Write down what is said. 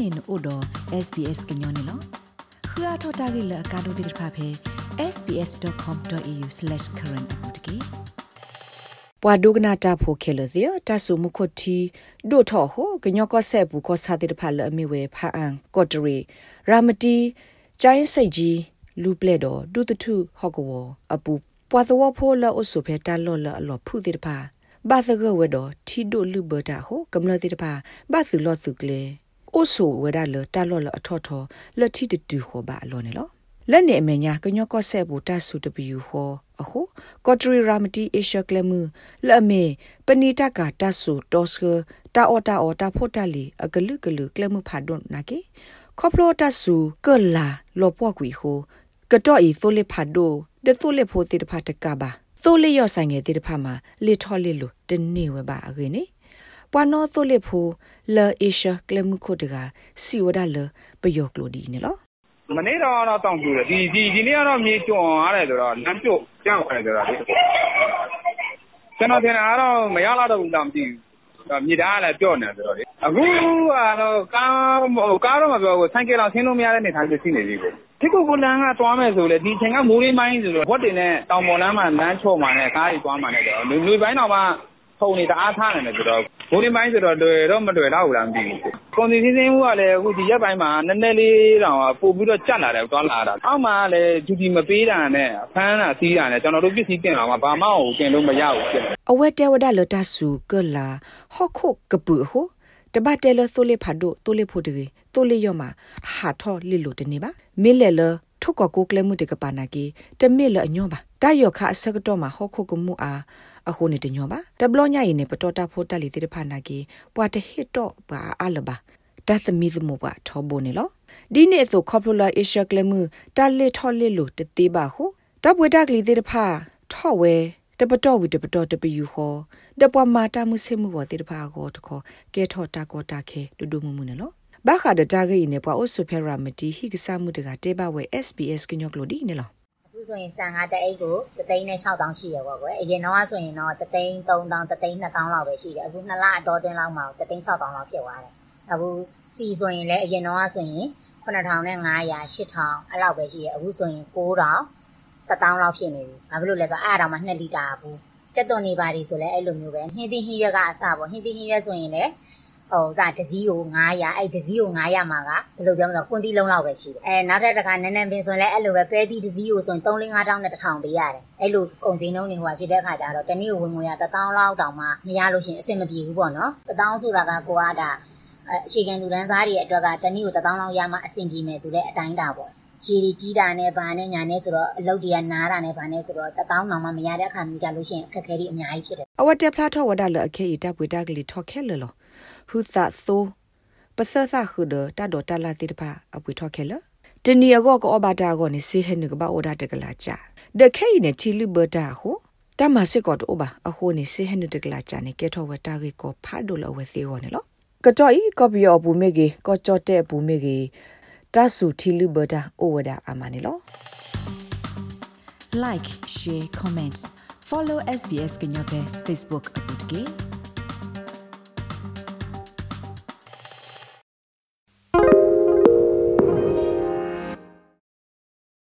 နေနို့တော့ SBS ကညောနေလောခရထတာဂိလကာဒိုဒီဖာဖေ sbs.com.au/current အပူတကေပွာဒုကနာတာဖိုခဲလစီတာဆုမခုတီဒိုထောဟိုကညောကောဆက်ဘူးကောစာတိတဖာလအမီဝဲဖာအန်ကော့တရီရာမတီကျိုင်းစိတ်ကြီးလူပလက်တော်ဒုတထုဟော့ကဝအပူပွာသောဖိုလာအဆုဖေတာလော်လအလော်ဖုတိတဖာဘာသကဝဲတော်ထီဒိုလူဘတာဟိုကမ္လတိတဖာဘာသူလော့သူကလေ အိုဆိုဝဲဒါလတာလော်လအထော့ထော်လက်တီတူခေါ်ပါလောနေလောလက်နေအမညာကညော့ကော့ဆက်ဘူးတဆူတပီဟောအခုကော့ထရီရာမတီအေရှာကလမှုလက်မေပနီတကတဆူတောစကတာအော်တာအော်တာဖို့တလီအကလုကလုကလမှုဖာဒွန်နာကေခေါပလိုတဆူကလာလောပွားကွီဟိုကတော့ဤသိုးလေဖာဒိုဒသိုးလေဖိုတိတဖာတကပါသိုးလေရော့ဆိုင်ငယ်တိတဖာမှာလေထော်လေလိုတနေဝပါအခေနေ ပွာနောသိုးလေဖိုလာအေရှာကလမှုခိုတကစီဝဒါလပယောကလိုဒီနေလောမနေ့တော့တော့တောင်းပြတယ်ဒီဒီဒီနေ့ကတော့မြေကျွန်းရတယ်ဆိုတော့လမ်းကျုပ်ကြောက်ရတယ်ဆိုတော့ကျွန်တော်ထင်တာကတော့မရလာတော့ဘူးလားမသိဘူးမြေသားကလည်းပြော့နေဆိုတော့လေအခုကတော့ကားကားတော့မပြောဘူးဆိုင်ကယ်တော့ဆင်းလို့မရတဲ့နေထိုင်ဖြစ်နေပြီကိုဒီကုကူလန်းကသွားမယ်ဆိုလေဒီချိန်ကမိုးရင်းပိုင်းဆိုတော့ဝက်တင်နဲ့တောင်ပေါ်လမ်းမှာလမ်းချော့မှာနဲ့ကားကြီးသွားမှာနဲ့တော့လူပိုင်းတော့မှဖုန်နေတအားထားနေတယ်ဆိုတော့ ဘိုးရင်းပိုင်းဆိုတော့တွေ့တော့မတွေ့တော့ဘူးလားမသိဘူး။ကုန်စည်စည်းစိမ်မှုကလည်းအခုဒီရက်ပိုင်းမှာနည်းနည်းလေးတောင်ပို့ပြီးတော့ကြက်လာတယ်သွားလာတာ။အောက်မှာလည်းဂျူတီမပေးတာနဲ့ဖမ်းတာစီးတာနဲ့ကျွန်တော်တို့ပစ္စည်းတင်လာမှဘာမှကိုတင်လို့မရဘူးဖြစ်တယ်။အဝဲတဲဝဒလတဆူကလာဟော့ခုကပူဟိုတပတ်တဲလသိုးလေးဖတ်တို့သိုးလေးဖို့တကြီးသိုးလေးရော့မှာဟာထော်လီလိုတနေပါမေလဲလထုတ်ကကိုကလမှုတကပါနာကီတမေလအညောပါတယောခအစကတော့မှာဟော့ခုကမှုအား အခုနေတညောပါတဘလညရင်နေပတော်တာဖို့တက်လီတိဖာနာကေပွာတဟစ်တော့ပါအလပါတသမီသမဘထောဘိုနေလောဒီနေ့ဆိုကော်ပူလာအေရှာကလမှုတလစ်ထော်လစ်လို့တသေးပါဟုတပွေတကလီတိဖာထော့ဝဲတပတော်ဝီတပတော်တပယူဟောတပွားမာတာမှုစေမှုဘောတိဖာကိုတခေါ်ကဲထော့တာကောတာခဲဒူဒူမှုမှုနေလောဘာခါဒတာဂိနေပွားအိုဆိုဖရာမတီဟိကဆာမှုတကတေဘဝဲ SBS ကညောကလိုဒီနေလောအ ခုဆိုရင်ဆန်ကားတအိတ်ကိုတသိန်းနဲ့6000ရှိရပေါ့ကွယ်အရင်တော့ဆိုရင်တော့တသိန်း3000တသိန်း2000လောက်ပဲရှိတယ်အခုနှစ်လအတော်တွင်းလောက်မှတသိန်း6000လောက်ဖြစ်သွားတယ်အခုစီဆိုရင်လည်းအရင်တော့ဆိုရင်9500 8000အဲ့လောက်ပဲရှိတယ်အခုဆိုရင်9000 1000လောက်ဖြစ်နေပြီဘာဖြစ်လို့လဲဆိုတော့အဲ့အတောင်မှ2လီတာဘူးစက်သွန်နေပါဒီဆိုလဲအဲ့လိုမျိုးပဲဟင်းသီးဟင်းရွက်ကအစပေါ့ဟင်းသီးဟင်းရွက်ဆိုရင်လည်း ဟိုစာတစည်းကို900အဲ့တစည်းကို900မှာကဘယ်လိုပြောမလဲကွန်တီလုံးလောက်ပဲရှိတယ်အဲနောက်ထပ်တစ်ခါနန်းနန်းပင်ဆိုရင်လည်းအဲ့လိုပဲပဲတီတစည်းကိုဆိုရင်3 5 000နဲ့1000ပေးရတယ်အဲ့လိုကုန်စည်နှုန်းတွေဟိုဖြစ်တဲ့အခါကျတော့တနည်းဝင်ငွေရ1000လောက်တောင်မှမရလို့ရှိရင်အဆင်မပြေဘူးပေါ့နော်1000ဆိုတာကကိုကဒါအခြေခံလူတန်းစားတွေအတွက်ကတနည်းကို1000လောက်ရမှအဆင်ပြေမယ်ဆိုတဲ့အတိုင်းတာပေါ့ရေကြီးကြီးတာနဲ့ဗာနဲ့ညာနဲ့ဆိုတော့အလုတ်တရနားတာနဲ့ဗာနဲ့ဆိုတော့တပေါင်းတောင်မှမရတဲ့အခါမျိုးကြလို့ရှိရင်အခက်အခဲတွေအများကြီးဖြစ်တယ်အဝတ်တက်ဖလားထောဝဒါလအခေဤတပ်ပွေတက်ကလေးထောက်ခဲလလော ဟူသသောပစဆာခုဒတာဒတာလာတိတပါအပွေထောက်ခဲလတနီအကောကောဘတာကောနေစီဟဲနကဘာအိုဒါတကလာချာဒခဲနေချီလူဘတာဟိုတမစစ်ကောတိုဘာအခုနေစီဟဲနတကလာချာနေကဲထောဝတာကေကောဖာဒိုလဝစီကောနေလောကတော်ဤကောပီယောဘူးမေကေကောချော့တဲ့ဘူးမေကေတဆူထီလူဘတာအိုဝဒါအမနေလော like share comments follow sbs kenya pe facebook akutke